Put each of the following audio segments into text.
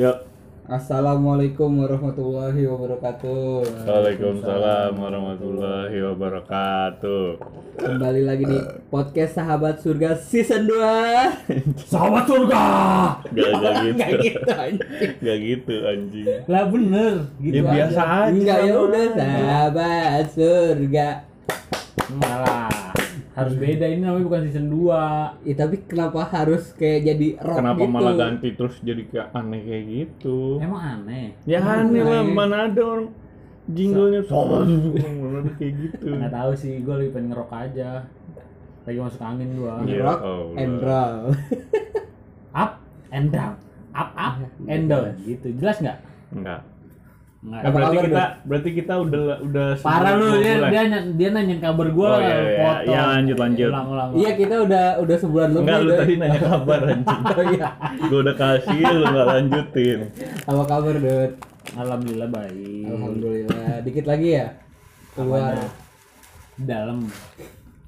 Yuk. Assalamualaikum warahmatullahi wabarakatuh. Waalaikumsalam warahmatullahi wabarakatuh. Kembali lagi di podcast Sahabat Surga season 2. Sahabat surga. Gak, gak gitu. Enggak gitu anjing. Gak gitu anjing. Lah bener, gitu Ya biasa aja. Enggak ya udah. Sahabat Surga. Malah harus beda ini namanya bukan season 2. Ya, tapi kenapa harus kayak jadi rock Kenapa gitu? malah ganti terus jadi kayak aneh kayak gitu? Emang aneh. Ya aneh lah, Aneh. mana ada orang jinglenya ada kayak gitu. Nggak tahu sih, gue lagi pengen ngerok aja. Lagi masuk angin gua. Iya. Rock Allah. and roll. Up and down. Up up and down gitu. Jelas nggak? Enggak. Nggak. Nah, berarti kabar, kita berarti kita udah udah Parah lu dia mulai. dia dia nanyain kabar gua Oh, iya, iya. foto. Iya, lanjut, lanjut. Ulang ulang. Iya kita udah udah sebulan lebih. Enggak lu tadi nanya kabar anjing. Oh iya. Gua udah kasih lu enggak lanjutin. Apa kabar, Dut? Alhamdulillah baik. Alhamdulillah. Dikit lagi ya. Keluar. Apanya? Dalam.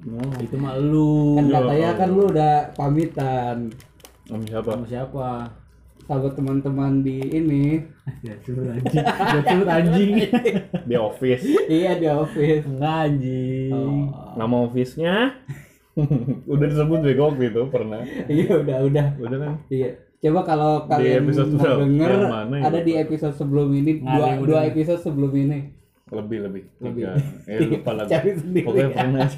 Oh, itu mah lu. Kan Iya, katanya kan lu udah pamitan Om siapa? Sama siapa? Sama teman-teman di ini. Ya curut anjing. Ya curut anjing. Di office. iya di office. Enggak anjing. Oh. Nama office-nya udah disebut bego waktu itu pernah. Iya udah udah. Udah kan? Iya. Coba kalau Di kalian episode mau denger mana ya? ada di episode sebelum ini dua dua episode sebelum ini. Lebih lebih. Lebih. Tiga. Eh lupa sendiri. Pokoknya pernah.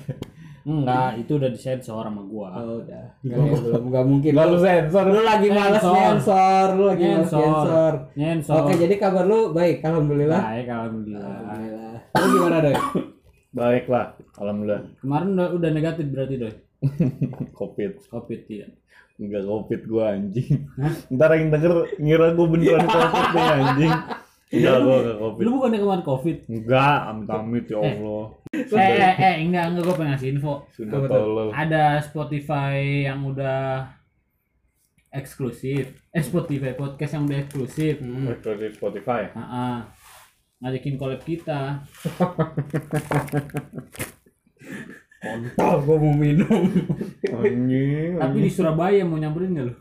Enggak, itu udah disensor sama gua. Oh udah. Enggak ya, belum enggak mungkin. Lalu sensor. lu lagi males Sensor. lu lagi males nyensor. Nyensor. Oke, jadi kabar lu baik, alhamdulillah. Baik, alhamdulillah. Alhamdulillah. Lu gimana, Doi? Baik lah. Alhamdulillah. Kemarin udah, udah negatif berarti doi. Covid. Covid ya. Enggak covid gua anjing. Ntar yang denger ngira gua beneran covid nih anjing. Enggak gua enggak covid. Lu bukannya kemarin Covid? Enggak, amit-amit ya Allah. Eh, eh, eh, enggak, enggak gua pengen ngasih info. Sudah tolol. Ada Spotify yang udah eksklusif. Eh, Spotify podcast yang udah eksklusif. Hmm. Di Spotify. Heeh. Ngajakin collab kita. Kontol gua mau minum. Anjing. Tapi di Surabaya mau nyamperin nggak lu?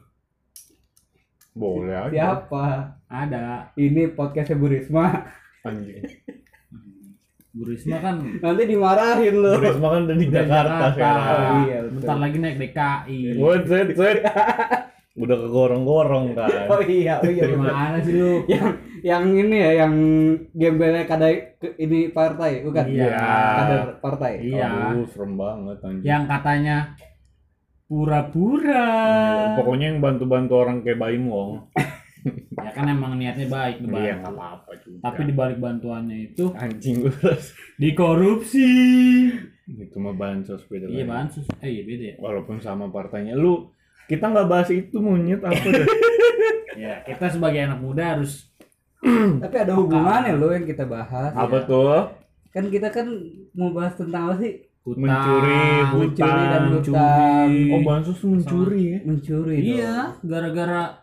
Boleh aja. Siapa? Ada. Ini podcastnya Bu Risma. Anjing. Bu Risma kan Nanti dimarahin lu. Bu Risma kan udah di Udah Jakarta sekarang. Oh, iya, betul. Bentar lagi naik DKI. Wait, wait, wait. Udah kegorong-gorong kan. Oh iya, oh iya. bener. Gimana sih lu? yang yang ini ya, yang gembelnya kadai ke- ini partai, bukan? Iya. Kader partai. Iya. Aduh, serem banget anjing. Yang katanya pura-pura. Pokoknya yang bantu-bantu orang kayak Baim Wong. Ya kan emang niatnya baik ngebantu. Iya, nggak apa-apa juga. Tapi di balik bantuannya itu anjing gue dikorupsi. itu mah bansos beda Iya lagi. bansus. Eh iya beda ya. Walaupun sama partainya. Lu kita nggak bahas itu monyet apa deh. Ya kita sebagai anak muda harus Tapi ada hubungannya lo yang kita bahas. apa tuh? Kan kita kan mau bahas tentang apa sih? hutang, Mencuri, Mencuri dan hutang. hutang. Oh, bansos mencuri ya. Mencuri. Iya, gara-gara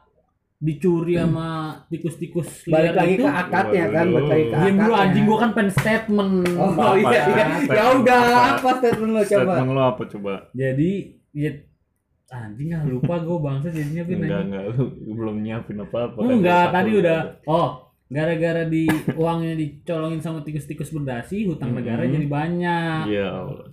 dicuri sama tikus-tikus Balik lagi itu. ke akadnya kan, balik lagi ke Diam dulu akadnya. anjing gua kan pen statement. Oh, Apa iya, iya. Ya udah, Apa? apa statement lo coba? Statement lo apa coba? Jadi ya anjing ah lupa gua bangsa jadinya Pin, Enggak, enggak. Lu belum nyiapin apa-apa. kan? Enggak, Takut tadi udah. Oh, gara-gara di uangnya dicolongin sama tikus-tikus berdasi, hutang negara Mhm. jadi banyak. Iya. Allah.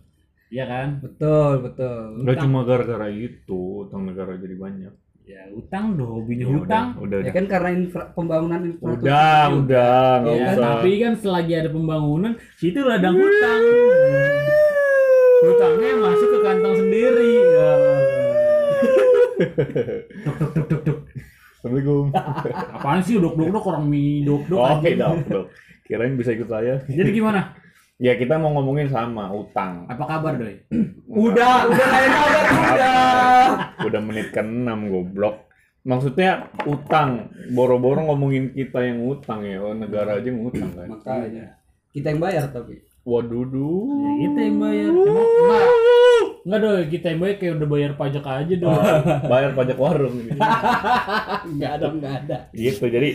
Iya kan? Betul, betul. Enggak Hutang. cuma gara-gara itu, utang negara jadi banyak. Ya, hutang udah hobinya Ya hutang. Udah, udah. Ya kan karena infra, pembangunan infrastruktur. Udah, udah, nggak Ya, usah. tapi kan selagi ada pembangunan, situ ladang hutang. Hutangnya masuk ke kantong sendiri. Ya. Assalamualaikum. Apaan sih dok dok dok orang mie dok dok Oke, anjing. dok, dok. Kirain bisa ikut saya. Jadi gimana? Ya kita mau ngomongin sama utang. Apa kabar doi? Udah, udah kayak kabar udah. Udah menit ke-6 goblok. Maksudnya utang, boro-boro ngomongin kita yang utang ya, oh, negara aja ngutang kan. Makanya kita yang bayar tapi. Waduh, duh. Ya, kita yang bayar. Emang enggak? Enggak doi, kita yang bayar kayak udah bayar pajak aja doi. bayar pajak warung. Enggak ada, enggak ada. gitu jadi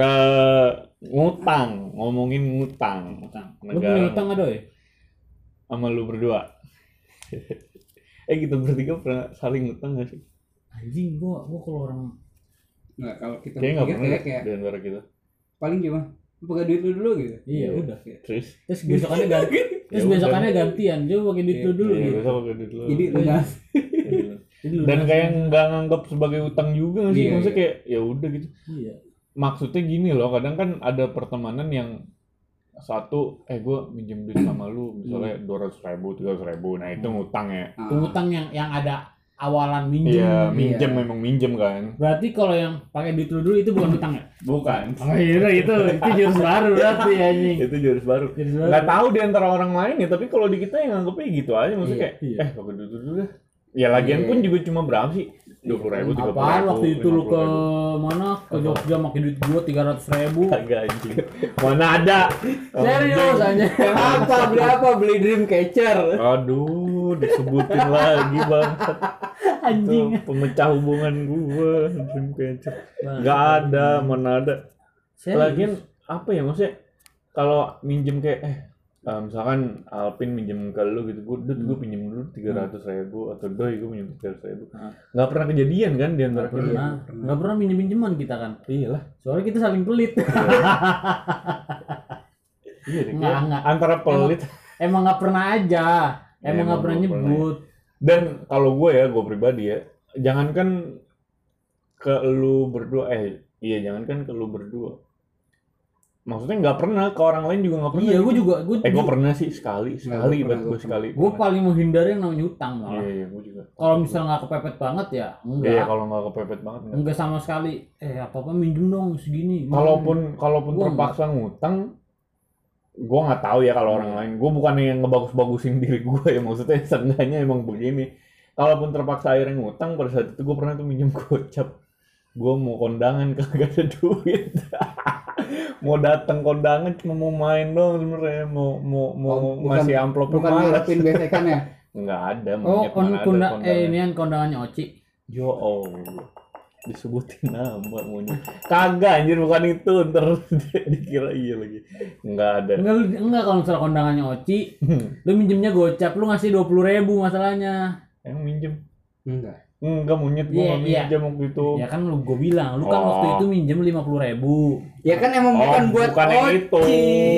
eh ngutang ngomongin ngutang Hutang. Lu punya negara hutang nggak doi? sama lu berdua eh kita bertiga pernah saling ngutang gak sih Anjing gua gua kalau orang Nggak, kalau kita Kayaknya nggak pernah kayak, kayak di antara kita. paling gimana? Lu pakai duit lu dulu gitu. Iya udah. Terus Terus besokannya ganti. Terus Ya besokannya gantian. Coba pakai duit lu dulu Iya, gitu. besok pakai duit lu. Jadi lunas. Iya. Lu Dan udah- kayak nggak nganggap sebagai utang juga nggak sih, Iya, maksudnya iya. kayak ya udah gitu. Iya. Maksudnya gini loh, kadang kan ada pertemanan yang satu, eh gue minjem duit sama lu, misalnya Hmm. dua ratus ribu, tiga ratus ribu, nah itu ngutang ya. Ah. Itu utang yang yang ada awalan minjem. Iya, minjem Iya. memang minjem kan. Berarti kalau yang pakai duit lu dulu itu bukan utang ya? Bukan. Oh iya itu itu jurus baru berarti anjing. itu jurus baru. Jurus baru. Nggak tahu di antara orang lain ya, tapi kalau di kita yang nganggepnya gitu aja, maksudnya Iya, kayak, iya. eh pakai duit dulu deh. Ya lagian Iya. pun juga cuma berapa sih? Dua puluh ribu, tiga puluh ribu. waktu itu lu ke mana? Ke Jogja pakai duit gua 300 ribu. Kagak anjing. Mana ada? Serius aja. apa beli apa beli dream catcher Aduh, disebutin lagi bang. Anjing. Tuh, pemecah hubungan gua Dreamcatcher. Gak ada, mana ada. Lagian apa ya maksudnya? Kalau minjem kayak eh eh, misalkan Alpin minjem ke lu gitu, gue, gue pinjem dulu tiga ratus ribu atau doi gue pinjem tiga ratus ribu, Hmm. nggak pernah kejadian kan di antara kita? pernah, nggak pernah minjem minjeman kita kan. Iya lah, Soalnya kita saling pelit. iya deh, Nggak, kayak nggak. antara pelit Emang nggak pernah aja. Ya, Emang nggak pernah nggak pernah. nyebut. Dan kalau gue ya, gue pribadi ya, jangankan ke lu berdua, eh iya jangankan ke lu berdua. Maksudnya nggak pernah ke orang lain juga nggak pernah. Iya, gitu. gue juga. Gue Eh gue pernah sih sekali, sekali gua buat gue gua sekali. gue paling menghindari yang namanya utang Iya malah. iya gue juga. Kalau misalnya nggak kepepet banget ya enggak. Iya kalau nggak kepepet banget. nggak. Enggak sama sekali. Eh apa apa minjem dong segini. Kalaupun kalaupun Gua terpaksa ngutang, gue nggak tahu ya kalau orang lain. Gue bukan yang ngebagus-bagusin diri gue ya maksudnya seenggaknya emang begini. Kalaupun terpaksa akhirnya ngutang pada saat itu gue pernah tuh minjem gocap. Gue mau kondangan kagak ada duit. mau datang kondangan cuma mau main doang sebenarnya mau mau mau Oh, bukan- ngasih amplop bukan ngarepin besekan ya Nggak ada Oh, kon eh ini kan kondangannya Oci. Yo Allah. Disebutin nama monyet. Kagak anjir bukan itu, ntar dikira iya lagi. Enggak ada. Enggak, lu- enggak kalau misalnya kondangannya Oci, lu minjemnya gocap, lu ngasih 20 ribu masalahnya. Yang minjem. enggak Enggak monyet gua nggak iya. minjem waktu itu. Ya kan lu gue bilang, lu kan Oh. waktu itu minjem 50 ribu. ya kan emang Oh, bukan buat bukan Oci. itu.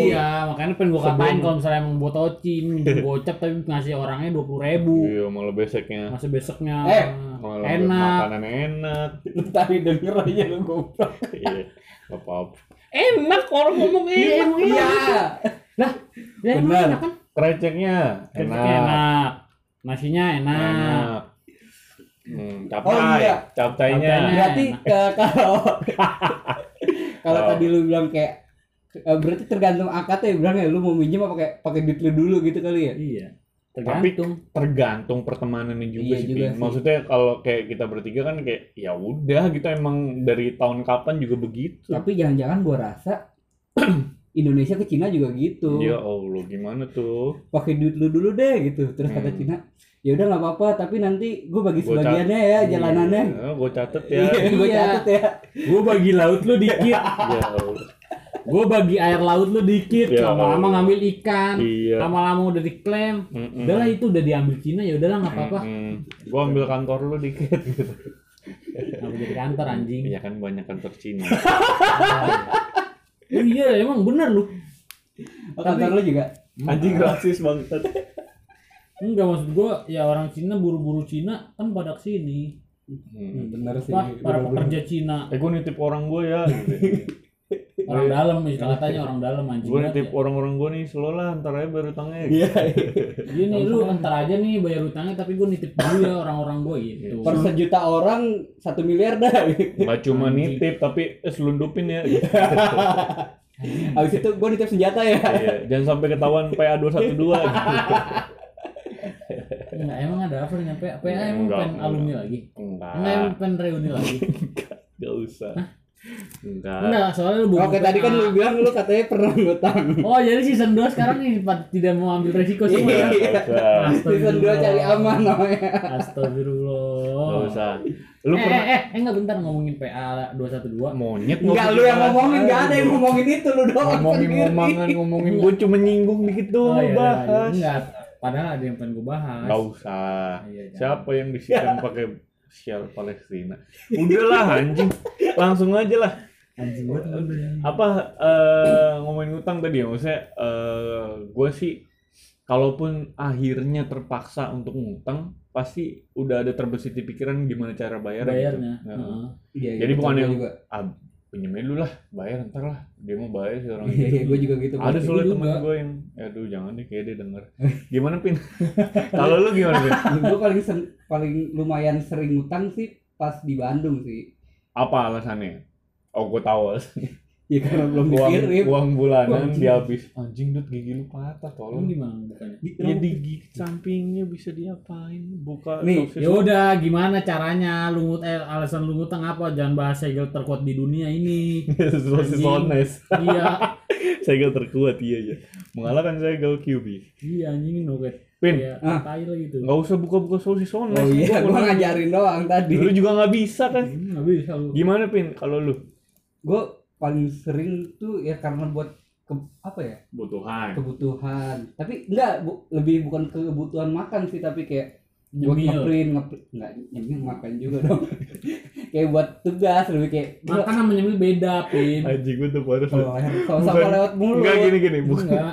Iya, makanya pengen gue katain kalau misalnya emang buat Oci, minjem gocap tapi ngasih orangnya 20 ribu. Iya, malah beseknya. Masih besoknya Eh, Malah enak. makanan enak. lu tadi denger aja lu goblok iya. Gak apa-apa. Enak orang ngomong iya enak. iya Lah, ya emang Benar. enak kan? Kreceknya Enak. enak. enak. Nasinya enak. Enak. Hmm, Oh, iya. Capcainya. berarti ke- kalau kalau Oh. tadi lu bilang kayak eh, berarti tergantung akadnya ya bilang ya lu mau minjem apa kayak pakai duit lu dulu gitu kali ya Iya. Tapi Tergantung. tergantung pertemanannya juga Iya sih. juga sih. Maksudnya kalau kayak kita bertiga kan kayak ya udah gitu emang dari tahun kapan juga begitu. tapi jangan-jangan gua rasa Indonesia ke Cina juga gitu Ya Allah gimana tuh? pakai duit lu dulu deh gitu terus kata Hmm. Cina ya udah nggak apa-apa tapi nanti gue bagi Gua sebagiannya ya jalanannya Iya, gue catet ya. iya gue Iya. catet ya Gue bagi laut lu dikit. ya Allah. Gue bagi air laut lu dikit. Ya Lama-lama Allah. ngambil ikan. Iya. Lama-lama udah diklaim. Mm-mm. Udahlah itu udah diambil Cina ya udahlah nggak apa-apa. Gue ambil kantor lu dikit gitu. Nggak jadi kantor anjing. Iya kan banyak kantor Cina. Oh iya emang bener lu. oh, kantor lu juga Anjing rasis banget. Enggak maksud gua ya orang Cina buru-buru Cina kan pada ke sini. Hmm. bener sih Wah, para pekerja Cina. Eh gue nitip orang gue ya. Gitu. Orang dalam istilah katanya orang dalam anjing. gue ya. orang-orang gue nih slow lah ntar aja baru tangnya. iya Gini lu ntar aja nih bayar utangnya tapi gua nitip dulu ya orang-orang gua gitu. per sejuta orang satu miliar dah Gak cuma Anjing. nitip tapi eh, selundupin ya. Gitu. habis itu gue nitip senjata ya Iya, jangan sampai ketahuan PA 212 gitu. Enggak, emang ada apa dengan PA? PA emang Enggak, pengen enggak. alumni lagi? Enggak. Enggak emang pengen reuni lagi? Gak usah. Enggak. Enggak, soalnya lu bukan oke tadi kan lu bilang lu katanya pernah ngutang Oh jadi season 2 sekarang nih tidak mau ambil resiko semua ya? Iya. Season 2 cari aman namanya Astagfirullah. Gak usah. Lu eh, pernah eh, eh, enggak bentar ngomongin PA 212. monyet Enggak lu yang ngomongin, enggak ada yang ngomongin itu lu doang ngomongin ngomongan ngomongin gue cuma nyinggung dikit tuh Oh, iya, bahas Enggak, padahal ada yang pengen gue bahas. Gak usah Iya, siapa yang disiram pakai sial Palestina. Udahlah anjing. Langsung aja lah. Anjing banget apa eh ngomongin utang tadi ya? Maksudnya eh gue sih kalaupun akhirnya terpaksa untuk ngutang pasti udah ada terbesit di pikiran gimana cara bayar bayarnya. Gitu. Heeh. Iya, iya, Jadi bukan yang- juga. ah, pinjemin dulu lah bayar ntar lah dia mau bayar sih orang Iya, iya, gitu gue juga gitu. ada soalnya juga. temen gue yang ya aduh jangan deh kayak dia denger gimana pin kalau lu gimana pin gue paling paling lumayan sering ngutang sih pas di Bandung sih. apa alasannya oh gue tahu alasannya Ya karena belum uang dikirim. uang bulanan Anjing. dihabis anjing dut gigi lu patah tolong. Gimana bukannya ya digigit sampingnya bisa diapain? Buka Nih, ya udah gimana caranya? Lu eh, alasan lu ngutang apa? Jangan bahas segel terkuat di dunia ini. Sosis ones iya. Segel terkuat iya ya mengalahkan segel QB iya anjing nuket pin. Kayak Ah. gitu. Nggak usah buka-buka sosis ones Oh iya, Gua nanya. ngajarin doang tadi. lu juga nggak bisa kan? Hmm, nggak bisa lu gimana pin kalau lu? Gue paling sering tuh ya karena buat ke, apa ya kebutuhan kebutuhan. Tapi enggak, bu, lebih bukan kebutuhan makan sih, tapi kayak buat nyemil ngeprint, ngeprint enggak nyemil makan juga dong. kayak buat tugas lebih kayak makan sama nyemil beda pin Anjing gue tuh harus kalau leher sama sama Bukan- lewat mulut. Enggak gini gini, bukan enggak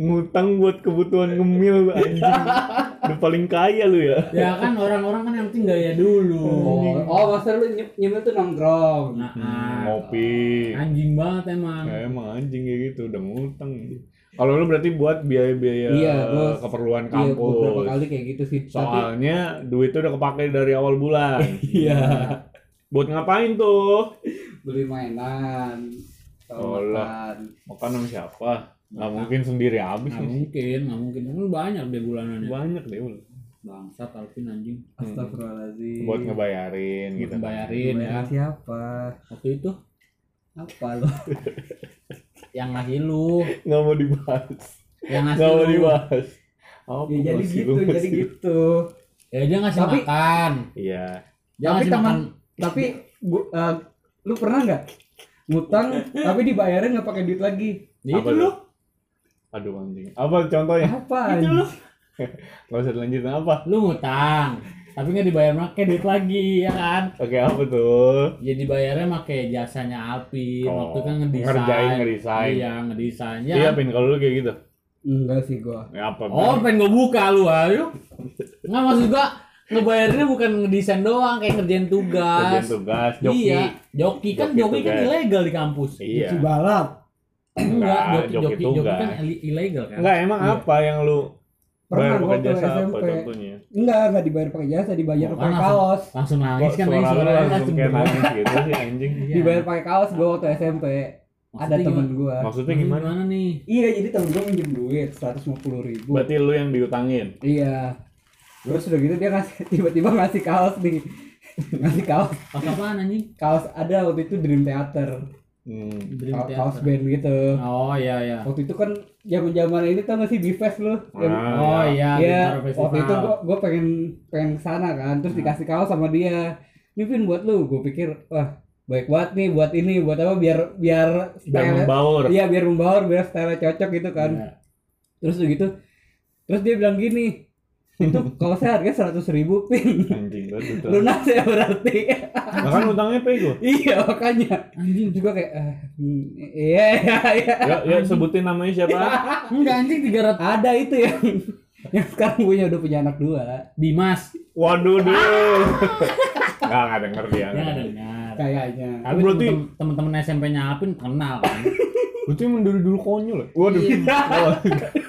ngutang buat kebutuhan ngemil anjing. Udah paling kaya lu ya. ya kan orang-orang kan yang penting gaya dulu Oh, oh maksudnya lu nyem- nyemil tuh nongkrong. nah, Hmm, ah. ngopi. anjing banget emang Ya, emang anjing kayak gitu udah ngutang. Kalau lu berarti buat biaya-biaya Iya, gua- keperluan Iya, beberapa kampus. kali kayak gitu sih. Tapi Soalnya duit itu udah kepake dari awal bulan. iya, Buat ngapain tuh? beli mainan. Oh makan. Makan sama siapa? Nggak mungkin sendiri habis. nggak mungkin nggak mungkin kan banyak deh bulanannya Banyak deh. Ul. bangsat Alvin anjing Astagfirullahaladzim. Buat ngebayarin Buat gitu. ngebayarin ya Bayar siapa? waktu itu Apa lo? yang ngasih lu Nggak mau dibahas. yang ngasih Nggak mau lu dibahas. Apa Ya jadi gitu, lu jadi gitu. ya dia ngasih Tapi- makan Iya. dia Tapi teman- makan Tapi gua, eh, lu pernah nggak ngutang tapi dibayarin nggak pakai duit lagi? Ya itu lu Aduh anjing. Apa contohnya? Apa? itu lu Gak usah dilanjutin apa? lu ngutang tapi nggak dibayar pakai duit lagi ya kan Oke apa tuh? ya dibayarnya pakai jasanya Alvin Oh, waktu kan ngedesain ngerjain, ngedesain. iya ngedesain ya Iya kan? pin kalau lu kayak gitu. Enggak sih gua. Ya apa? oh pengen gue buka lu ayo nggak maksud gua ngebayarnya bukan ngedesain doang kayak ngerjain tugas Kerjaan tugas, joki. iya joki kan Joki joki kan ilegal di kampus Iya. Cuci balap. Enggak joki joki joki, joki kan ilegal kan Enggak emang Iya. apa yang lu Pernah bayar gua pakai waktu jasa apa SMP. contohnya? Enggak, enggak dibayar pakai jasa, dibayar pakai kaos. langsung nangis kan nangis suara langsung kayak nangis gitu sih anjing. Iya. Dibayar pakai kaos gua waktu SMP. Ada temen gua. Maksudnya Maksudnya gimana? gimana nih Iya, jadi temen gua minjem duit 150 ribu. Berarti lu yang diutangin. Iya. Terus udah gitu dia ngasih tiba-tiba ngasih kaos nih. ngasih kaos. pas apaan anjing Kaos ada waktu itu Dream Theater. Hmm. Kaos band gitu. oh iya iya Waktu itu kan zaman-zaman ini tau gak sih Bifest lu? Yang Ah, oh ya. iya Iya, waktu itu gua, gua pengen pengen ke sana kan, terus Hmm. dikasih kaos sama dia. Ini Vin buat lu, gue pikir wah baik banget nih buat ini, buat apa biar biar Biar style membaur. iya biar membaur, biar style cocok gitu kan. Iya. Terus udah gitu, terus dia bilang gini, itu kaosnya harganya seratus ribu pin, Anjing lunas ya berarti. Nah kan utangnya pego. iya makanya. anjing Juga kayak, eh, hmm, iya iya iya. Ya, ya sebutin namanya siapa? enggak anjing 300 Ada itu yang yang sekarang punya udah punya anak dua. Dimas Waduh deh. Enggak enggak denger dia. ya nggak nggak denger. dengar Kayaknya. tapi Berarti- temen- temen-temen SMP-nya Alvin kenal kan Berarti emang dari dulu konyol ya? Waduh.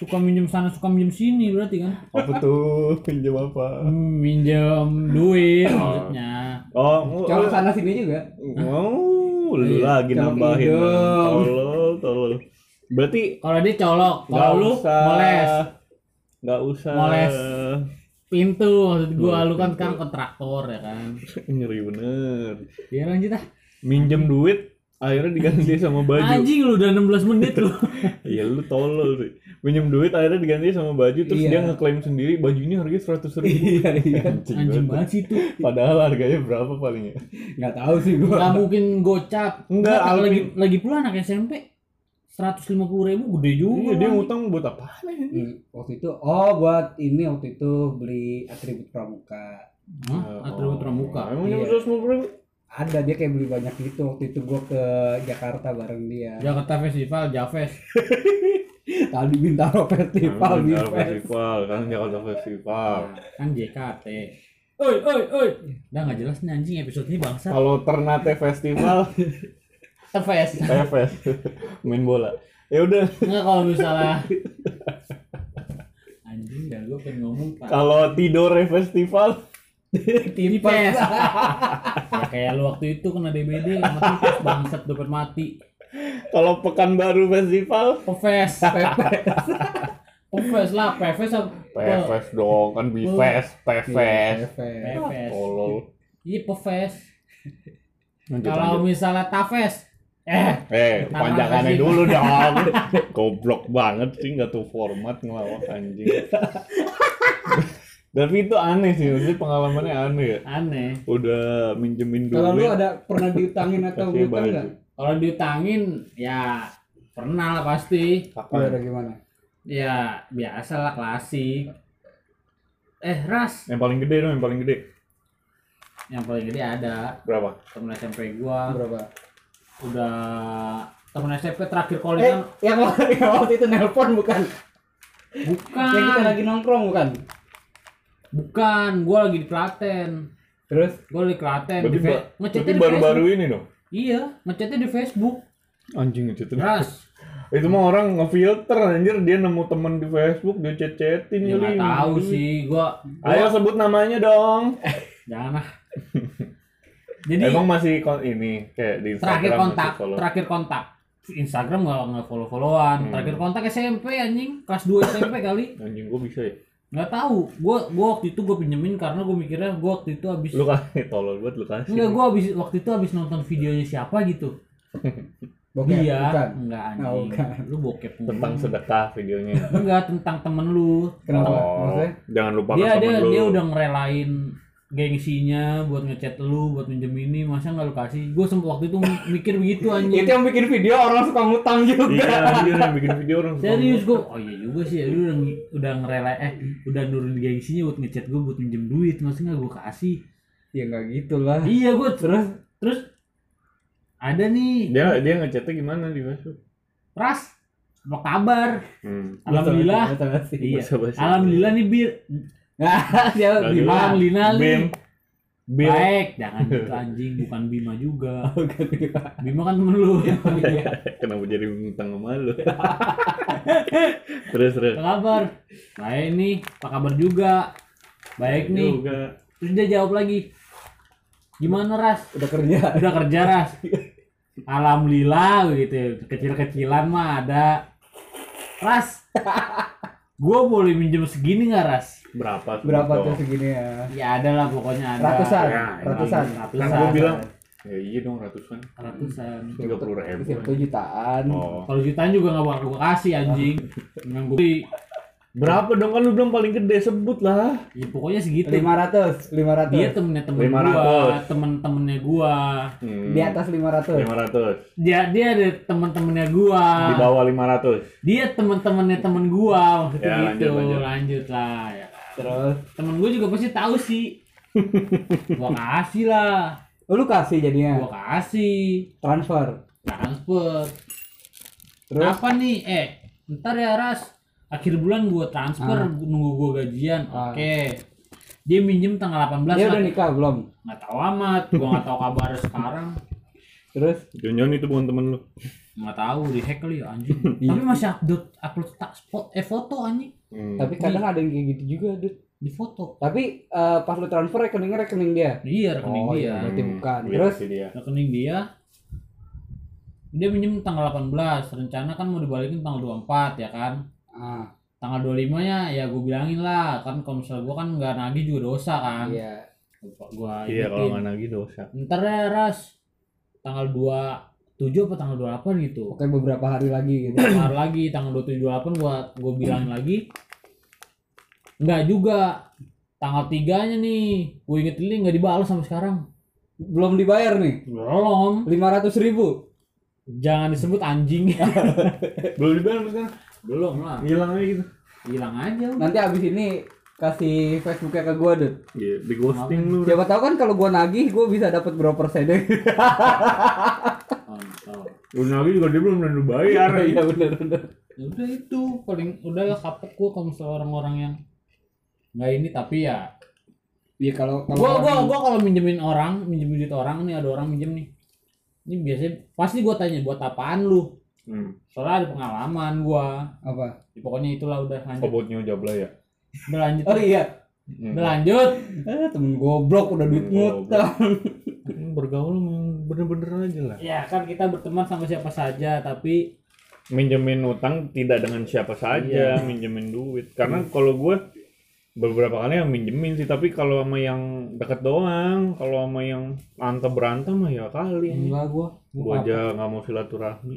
Suka minjem sana suka minjem sini berarti kan apa tuh? Pinjam apa? minjem duit maksudnya Oh, Colok sana sini juga. Oh, lu Iya, lagi nambahin. Tolol, tolol. Berarti kalau dia colok kalau lu usah. moles Nggak usah. Moles. pintu maksud gua lu kan sekarang kontraktor ya kan Ngeri bener. ya lanjut ah Minjem duit, akhirnya diganti sama baju. anjing lu udah 16 menit lu Iya lu tolol sih. Minjem duit akhirnya diganti sama baju terus Iya. dia ngeklaim sendiri baju ini harganya seratus ribu. Iya iya. Anjing, anjing banget. sih itu Padahal harganya berapa paling ya? Nggak tahu sih gua. nggak mungkin gocap Enggak, Nggak, Alvin. lagi lagi pula anak SMP 150 ribu gede juga Iya dia Bang. ngutang buat apa? Hmm, waktu itu oh buat ini waktu itu beli atribut pramuka. Hah? atribut pramuka Emang Iya. seratus lima ribu? ada dia kayak beli banyak gitu waktu itu gua ke Jakarta bareng dia Jakarta Festival Javes tadi Bintaro Festival Bifest. Festival, kan Jakarta Festival. kan JKT oi oi oi. Udah nggak jelas nih anjing episode ini bangsa Kalau Ternate Festival, Tefes. TFS, main bola. Ya udah, nggak kalau misalnya anjing dah gue pengen ngomong pak. Kalau Tidore Festival, tipes. Ya kayak lu waktu itu kena DBD sama tipes bangsat dompet mati kalau Pekanbaru Festival, Pefes Pefes. Lah Pefes PFS dong, kan Bifes, PFS. Pefes. Tolol. iya Pefes. Kalau misalnya Tafes eh. Eh, panjangannya dulu dong. Goblok banget sih, nggak tuh format ngelawak anjing. Tapi itu aneh sih, maksudnya pengalamannya aneh ya. aneh Udah minjemin duit. kalau lu ada pernah diutangin atau ngutang baju. nggak kalau diutangin ya pernah lah pasti Kapan? Gimana gimana ya biasa lah klasik eh ras Yang paling gede dong, yang paling gede. yang paling gede ada Berapa? temen SMP gua berapa udah temen SMP terakhir eh callingan yang yang waktu itu nelpon bukan bukan yang kita lagi nongkrong bukan bukan gua lagi di Klaten terus gua lagi di Klaten Berarti, di ba- ngechatnya berarti di baru-baru Facebook ini dong. iya ngechatnya di Facebook Anjing itu. ras Itu mah orang ngefilter anjir dia nemu temen di Facebook dia chat-chatin ya kali. nggak tahu sih gua, gua Ayo sebut namanya dong. jangan lah jadi Emang masih kon ini kayak di Instagram terakhir kontak follow? terakhir kontak Instagram nggak nggak follow followan Hmm. terakhir kontak SMP anjing kelas 2 SMP kali Anjing gua bisa ya. Nggak tahu gua gua waktu itu gua pinjemin karena gua mikirnya gua waktu itu habis Lu kasih tolol buat lu kasih. enggak gua habis waktu itu habis nonton videonya siapa gitu Bokep, dia bukan enggak Oh, anjing bukan. lu bokep mulu. tentang sedekah videonya. enggak tentang temen lu kenapa Oh, maksudnya jangan lupakan dia temen dia lu. dia udah ngerelain gengsinya buat ngechat lu buat minjem ini masa nggak lu kasih? Gue sempet waktu itu mikir begitu anjing. Itu yang bikin video orang suka ngutang juga. Iya, anjir yang bikin video orang suka serius gue oh iya juga sih ya lu udah udah ngerela eh udah nurunin gengsinya buat ngechat gue buat minjem duit masa nggak gue kasih? Ya nggak gitu lah. Iya gue terus? terus ada nih. Dia dia ngechatnya gimana di Facebook? ras apa kabar? Hmm. alhamdulillah. betul, betul. iya. Basa-basi. alhamdulillah nih bir dia Bima. nih Bim. Bim. baik jangan gitu anjing bukan Bima juga Bima. Kan temen lu Kenapa jadi ngutang sama lu? terus terus. apa kabar baik nih apa kabar juga baik nih Juga. terus dia jawab lagi gimana ras udah kerja udah kerja ras alhamdulillah gitu kecil-kecilan mah ada ras gua boleh minjem segini nggak ras? Berapa? berapa sebut tuh segini ya? Ya ada lah pokoknya ada. Ratusan Ya, ratusan. ratusan Kan gua bilang, ya iya dong ratusan. ratusan. Tiga puluh ribu. satu jutaan? Oh. kalau jutaan juga nggak bakal gua kasih anjing. Yang gua beli Berapa dong? Kan lu bilang paling gede sebut lah. ya pokoknya segitu. lima ratus lima dia ratus temennya temen 500. gua temen-temennya gua. Hmm. di atas lima ratus. lima ratus. dia dia ada temen-temennya gua. Di bawah lima ratus. dia temen-temennya temen gua maksudnya Ya, gitu lanjut, lanjut, lanjut. lah ya. terus? Temen gua juga pasti tahu sih. Gua kasih lah. Oh, lu kasih jadinya? Gua kasih. Transfer? Transfer. Terus? Apa nih? Eh ntar ya ras akhir bulan gua transfer Ah. nunggu gua gajian Ah. oke dia minjem tanggal 18 dia udah nikah belum nggak tahu amat gua nggak tahu kabar sekarang terus Jangan itu bukan temen lu. nggak tahu di hack kali ya anjing tapi masih upload upload tak spot eh foto anjing Hmm. tapi kadang ada yang kayak gitu juga Dut. di foto tapi eh, pas lu transfer rekeningnya rekening dia iya rekening Oh, dia iya. berarti bukan. Iya, Terus? dia. rekening dia dia minjem tanggal 18 rencana kan mau dibalikin tanggal 24 ya kan ah. Tanggal 25 nya ya gue bilangin lah. Kan kalau misalnya gue kan nggak nagih juga dosa kan. Iya. Gue Iya kalau nggak nagih dosa. ntar ya ras. Tanggal 27 apa tanggal 28 gitu. Oke beberapa hari lagi gitu. Bentar lagi tanggal 27 28 gua gue bilangin lagi. Enggak juga. Tanggal 3 nya nih gue ingetin nggak dibalas sampai sekarang. Belum dibayar nih? Belum. lima ratus ribu? Jangan disebut anjing. Belum dibayar kan? Belum lah Hilang aja gitu. hilang aja udah. nanti abis ini kasih Facebooknya ke gua deh. Iya, di ghosting lu. Siapa tahu kan kalau gua nagih gua bisa dapat berapa persennya. Kontol. Lu lagi juga dia belum tentu bayar. Iya benar benar. Ya udah itu paling udah ya kapok gua kalau misalnya orang-orang yang nggak ini tapi ya Iya kalau kalau gua gua gua kalau minjemin orang minjemin duit orang nih ada orang minjem nih ini biasanya pasti gua tanya buat apaan lu Hmm. soalnya ada pengalaman gua apa? Ya, pokoknya itulah udah lanjut Kobotnya jabla ya. udah lanjut Oh iya. Hmm. udah lanjut Eh, temen goblok udah duit Temen ngutang. Hmm, Bergaul bener-bener aja lah. ya kan kita berteman sama siapa saja tapi Minjemin utang tidak dengan siapa saja, minjemin duit. Karena kalau gue beberapa kali yang minjemin sih, tapi kalau sama yang deket doang, kalau sama yang anta berantem mah ya kali. enggak gua Gue gua aja nggak mau silaturahmi.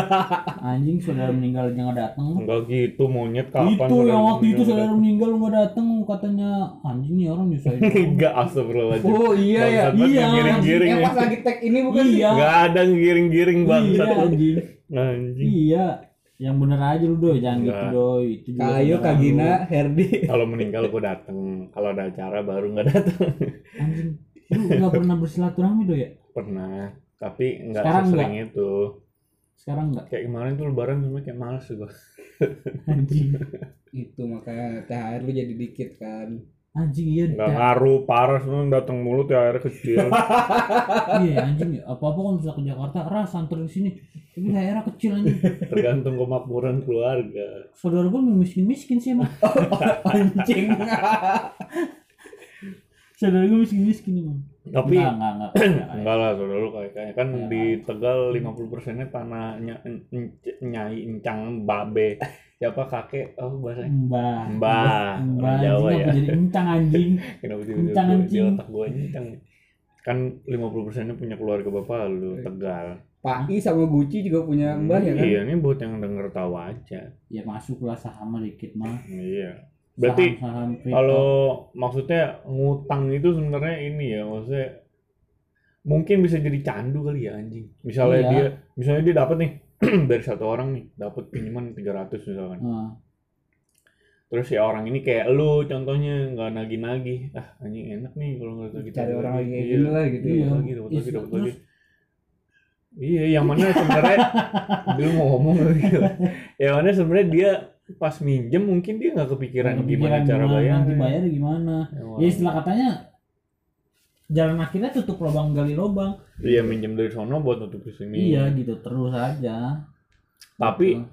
anjing saudara meninggal aja nggak datang Enggak gitu monyet kapan? itu saudara yang waktu itu saudara meninggal nggak datang katanya anjing nih orang nyusahin Enggak astagfirullahaladzim. Oh iya ya. Banget Iya. ngiring-giring Yang ya. pas lagi tag ini bukan sih? iya Enggak ada ngiring-giring bangsat. iya anjing Anjing. iya yang bener aja lu doi jangan Enggak. gitu doi itu juga Kayu Kagina lu. Herdi. Kalau meninggal gue dateng. Kalau ada acara baru nggak datang. anjing lu nggak pernah bersilaturahmi doi ya Pernah. Tapi nggak Sekarang sesering itu. sekarang enggak Kayak kemarin tuh lebaran sebenarnya kayak males gue. anjing Itu makanya THR lu jadi dikit kan. Anjing iya Nggak ya, ngaruh parah sebenarnya datang mulu tuh airnya kecil. iya anjing apa apa kalau misalnya ke Jakarta ras antar di sini tapi daerah kecil anjing Tergantung kemakmuran keluarga. saudara gue miskin miskin sih emang Anjing. saudara gue miskin miskin emang Tapi enggak enggak enggak, enggak. enggak lah saudara lu kayak kan Ya. di Tegal 50 persennya tanahnya nyai encang babe. Siapa kakek? Oh bahasanya. Mbah. Mbah. Mbah. Orang Jawa anjing ya. jadi encang anjing. Kenapa sih Encang, di anjing. otak gue encang? Kan 50 persennya punya keluarga bapak lu Tegal. Pak I sama Gucci juga punya mbah ya kan? Iya, ini buat yang denger tahu aja. Ya masuklah saham dikit mah. Iya. Berarti kalau maksudnya ngutang itu sebenarnya ini ya, maksudnya mungkin bisa jadi candu kali ya anjing. Misalnya Iya. dia misalnya dia dapat nih dari satu orang nih, dapat pinjaman 300 misalkan. Nah, Terus ya orang ini kayak lu contohnya nggak nagih-nagih. Ah, anjing enak nih kalau nggak gitu. Cari orang lagi kayak Iya. gini lah gitu. Iya. Dapat lagi, dapat lagi, dapat lagi. Iya, yang mana sebenarnya mau ngomong gitu. Yang mana sebenarnya dia pas minjem mungkin dia nggak kepikiran, gimana cara bayar. Nanti bayar gimana? Ya istilah katanya jalan akhirnya tutup lubang gali lubang. Iya minjem dari sono buat nutup sini. Iya gitu terus aja. Tapi Gitu.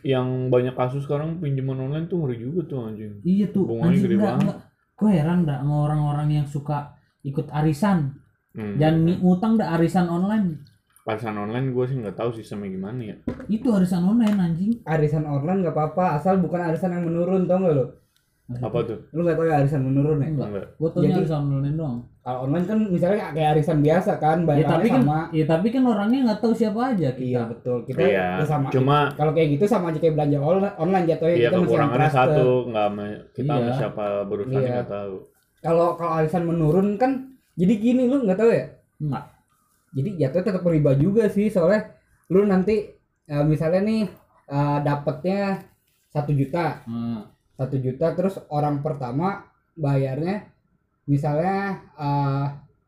yang banyak kasus sekarang pinjaman online tuh ngeri juga tuh anjing. iya tuh anjing gede enggak, banget. Gue heran dah sama orang-orang yang suka ikut arisan. Hmm. Ngi- ngutang dah arisan online. Pasar online gue sih nggak tahu sistemnya gimana ya. Itu arisan online anjing. Arisan online nggak apa-apa, asal bukan arisan yang menurun, tau nggak lo? Apa tuh? Lu nggak tahu ya arisan menurun ya? Enggak. Gue Jadi- arisan online doang. Kalau online kan misalnya kayak arisan biasa kan, Ya bayarannya tapi kan, sama. ya tapi kan orangnya nggak tahu siapa aja kita. Iya betul, kita Iya. ya sama. Cuma Kalau kayak gitu sama aja kayak belanja online, online jatuhnya iya kita masih yang kekurangannya satu nggak sama kita sama Iya. siapa berurusan Iya. nggak tahu. Kalau kalau arisan menurun kan, jadi gini lu nggak tahu ya? Enggak. Jadi jatuhnya tetap riba juga sih, soalnya lu nanti eh, misalnya nih eh, dapatnya satu juta, Nah, satu juta terus orang pertama bayarnya misalnya eh,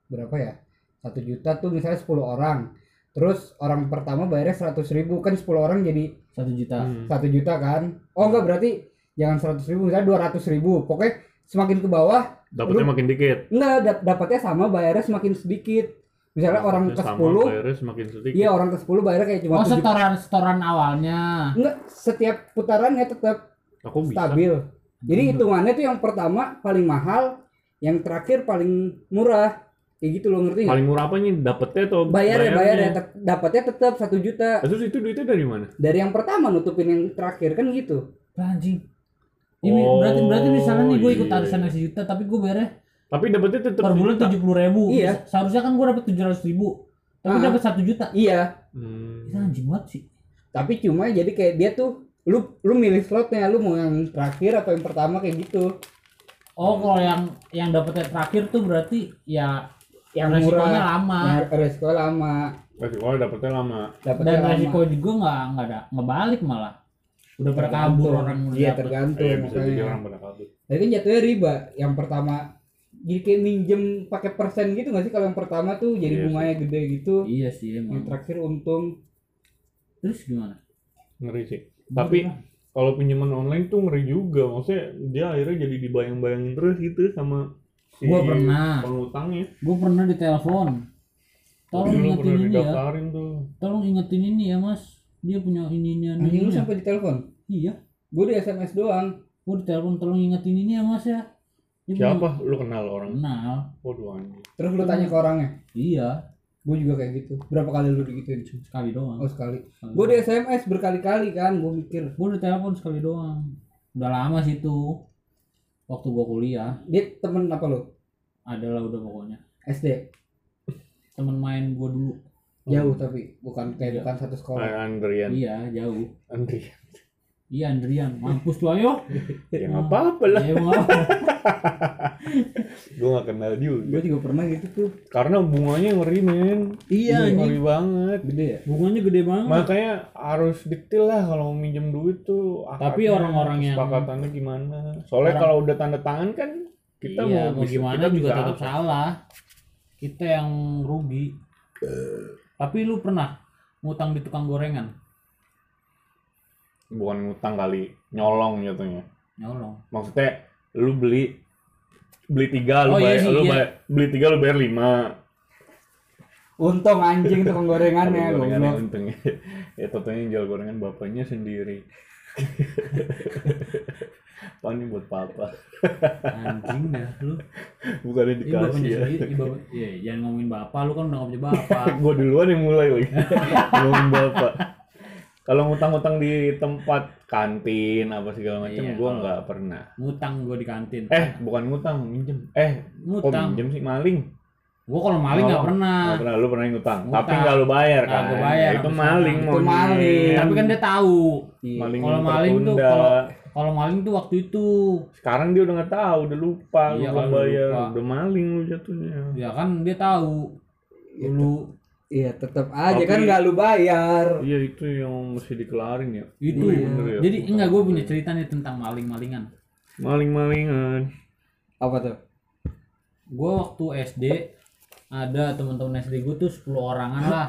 berapa ya? Satu juta tuh misalnya 10 orang. Terus orang pertama bayarnya seratus ribu kan 10 orang jadi satu juta. Hmm. satu juta kan? Oh enggak berarti jangan seratus ribu misalnya dua ratus ribu. Pokoknya semakin ke bawah Dapatnya makin dikit. enggak dap- dapatnya sama bayarnya semakin sedikit misalnya orang ke Dapatnya sama, 10 bayarnya semakin sedikit. iya orang ke 10 bayarnya kayak cuma Oh 7 setoran setoran awalnya. enggak setiap putarannya tetap Aku bisa. stabil. Jadi Hmm. hitungannya tuh yang pertama paling mahal, yang terakhir paling murah. Kayak gitu lo ngerti? Paling murah apa nih? Dapetnya atau Bayar ya, bayar ya. Dapatnya tetap satu juta. Terus itu duitnya dari mana? Dari yang pertama nutupin yang terakhir kan gitu. Anjing. Ini Oh, berarti berarti misalnya nih gue ikut iya. arisan yang sejuta tapi gue bayarnya Tapi dapetnya tetap per bulan tujuh puluh ribu. Iya. Seharusnya kan gue dapet tujuh ratus ribu. Tapi Ah. dapat satu juta. Iya. Hmm. Itu anjing banget sih. Tapi cuma jadi kayak dia tuh lu lu milih slotnya lu mau yang terakhir atau yang pertama kayak gitu. Oh kalau yang yang dapetnya terakhir tuh berarti ya Yang resikonya murah. lama. Yang resiko lama. Resiko dapetnya lama. Dapatnya Dan lama. resiko juga nggak nggak ada nggak balik malah. Udah pada kabur orang udah Iya tergantung. Iya, bisa jadi orang pada kabur. Tapi kan jatuhnya riba. Yang pertama jadi kayak minjem pakai persen gitu nggak sih kalau yang pertama tuh jadi Iya bunganya gede gitu. Iya sih Yang emang. terakhir untung. Terus gimana? Ngeri sih. Tapi kalau pinjaman online tuh ngeri juga. Maksudnya dia akhirnya jadi dibayang-bayangin terus gitu sama si Gua pernah. pengutangnya. gue pernah ditelepon. Tolong Dulu ingetin ini ya. tuh. Tolong ingetin ini ya mas. Dia punya ini ini Anjing lu ini. sampai ditelepon. Iya. Gue di SMS doang. Gue ditelepon tolong ingetin ini ya mas ya. Siapa? Lu kenal orang? Kenal. Waduh anjing. Terus lu tanya ke orangnya. Iya. Gue juga kayak gitu. Berapa kali lu digituin? Sekali doang. Oh sekali. Gue di SMS berkali-kali kan. Gue mikir Gue ditelepon sekali doang. Udah lama sih itu. Waktu gue kuliah. dia temen apa lu? Adalah udah pokoknya. SD. Temen main gue dulu. Jauh tapi bukan Iya. kayak bukan satu sekolah. Ah, Andrian. Iya jauh. Andrian. Iya Andrian. Mampus lu ayo. Ya nggak apa-apa lah. Ya apa? Gue gak kenal juga. Gue juga pernah gitu tuh. Karena bunganya ngeri men. Iya anjing. Ngeri banget. Gede ya? Bunganya gede banget. Makanya harus detail lah kalau minjem duit tuh. Tapi orang-orang yang- kesepakatannya gimana? Soalnya Orang- kalau udah tanda tangan kan kita iya, mau, mau gimana kita juga tetap salah. Kita yang rugi. Tapi lu pernah ngutang di tukang gorengan? Bukan ngutang kali, nyolong jatuhnya. Nyolong. Maksudnya lu beli beli tiga lu Oh, iya bayar, sih, lu iya. bayar- beli tiga lu bayar lima. Untung anjing tukang gorengannya gorengannya untung. Ya ya yang jual gorengan bapaknya sendiri. Apa nih buat papa? Anjing dah lu. bukannya dikasih ya? Iya, jangan ngomongin bapak lu kan udah ngomongin bapak. gue duluan yang mulai lagi ngomong bapak kalau ngutang-ngutang di tempat kantin apa segala macam Iya, gue kalau- nggak pernah Ngutang gua di kantin. eh bukan ngutang minjem eh kok ngutang. minjem sih maling Gua kalau maling nggak Oh, pernah. Nggak pernah lu pernah ngutang Ngutang. tapi nggak lu bayar kan gua bayar Ya, itu maling Itu maling. Tapi kan dia tahu. Iya. maling Kalau maling tuh kalau kalau maling tuh waktu itu. sekarang dia udah nggak tahu udah lupa Iya, lu bayar lupa. udah maling lu jatuhnya Ya kan dia tahu. Dulu Iya tetap aja Tapi- kan nggak lu bayar. iya itu yang mesti dikelarin ya itu. Iya. Bener ya. Jadi enggak gue punya cerita nih tentang maling-malingan. maling-malingan Apa tuh? Gue waktu SD ada teman-teman SD gue tuh 10 orangan lah.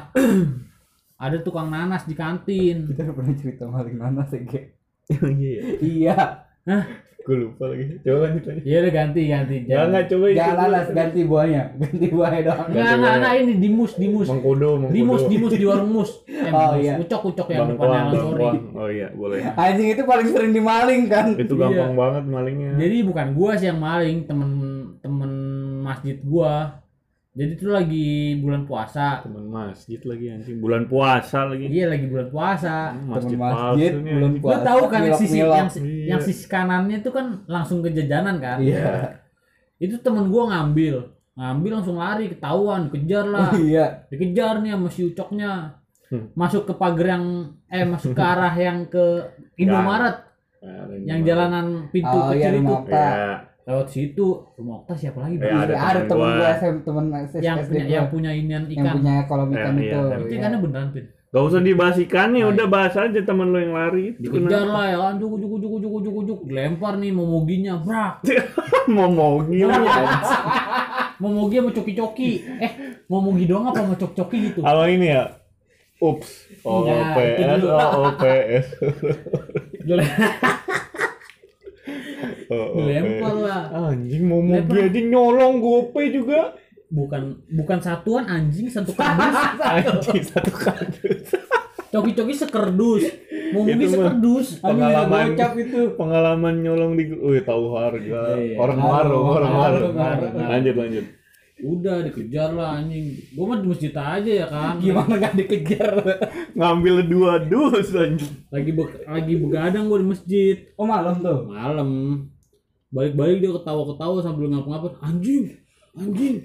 ada tukang nanas di kantin. Kita udah pernah cerita maling nanas ya, Ge? iya Iya. gue lupa lagi coba lanjut lagi Iya udah ganti ganti. Jangan nggak coba. Jangan nanas ganti buahnya, ganti buahnya doang. Enggak enggak enggak ini dimus dimus. mengkudo mengkudo Dimus dimus di warung mus. Eh, Oh, mus. iya. Ucok ucok yang depannya Alan Sorry. bangkuang oh iya boleh Anjing itu paling sering dimaling kan. itu Iya. gampang banget malingnya Jadi bukan gua sih yang maling, temen temen masjid gua. Jadi itu lagi bulan puasa. temen masjid lagi anjing bulan puasa lagi Iya lagi bulan puasa. Hmm, Temen masjid masjid palsu nih, belum anjing. Gua puasa. tahu kan sisi yang Iya. yang sisi kanannya itu kan langsung ke jajanan kan. Iya. Itu temen gua ngambil, ngambil langsung lari ketahuan, dikejar lah. Oh iya. Dikejar nih sama si ucoknya. Hmm. Masuk ke pagar yang eh masuk ke arah yang ke Indomaret, Nah, yang jalanan pintu Oh iya kecil itu. rumah Okta. ya Lewat situ, rumah Okta siapa lagi? Ya, ada Iya, ada temen gua. gua SM temen yang punya gua. yang punya inian yang ikan. punya kolam Eh, ikan iya, itu. iya. Itu Iya. ikannya beneran pin. Gak usah dibahas ikannya, Nah, udah bahas aja temen lo yang lari. Dikejar lah ya kan, cukup cukup cukup cukup cukup cukup, lempar nih momoginya, brak. Mau mau gila. Momogi sama coki-coki. Eh, momogi doang apa sama coki-coki gitu? Apa ini ya? Ups. Oh, itu OPS, dulu. oh, OPS. Dile- Oh, Dilempar lah. Anjing mau mau Lempar. aja nyolong gope juga. Bukan bukan satuan anjing satu kardus. Anjing satu kardus. Coki-coki sekerdus. Itu mah sekerdus. Pengalaman gocap itu. pengalaman nyolong di Wih, tahu harga. Iya. Orang Ngaruh, warung, orang ngaruh, warung. Lanjut, lanjut. Udah dikejar lah anjing. Gua mah di masjid aja ya kan. Gimana gak dikejar? Ngambil dua dus anjing. Lagi be- lagi begadang gua di masjid. Oh malam tuh. malam balik-balik dia ketawa-ketawa sambil ngapa-ngapa anjing anjing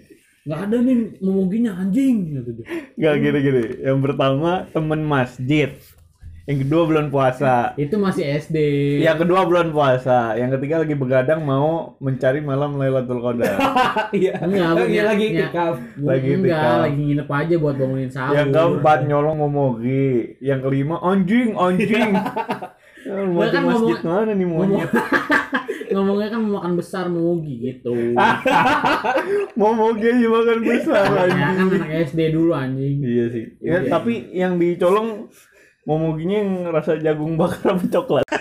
nggak ada nih momoginya anjing gitu dia Gak gini-gini. Yang pertama temen masjid. Yang kedua bulan puasa. itu masih SD Yang kedua bulan puasa. Yang ketiga lagi begadang mau mencari malam Lailatul Qadar. Iya. Enggak, Lagi lagi tikaf. Lagi enggak lagi nginep aja buat bangunin sahur yang keempat nyolong momogi. Yang kelima anjing, anjing. Mau kan masjid ngomong- mana nih monyet? Ngomongnya kan mau makan besar mau gitu. Mau mau aja makan besar ya kan anjing. anak SD dulu anjing. Iya sih. Ya, Iya. tapi yang dicolong momoginya yang rasa jagung bakar apa coklat?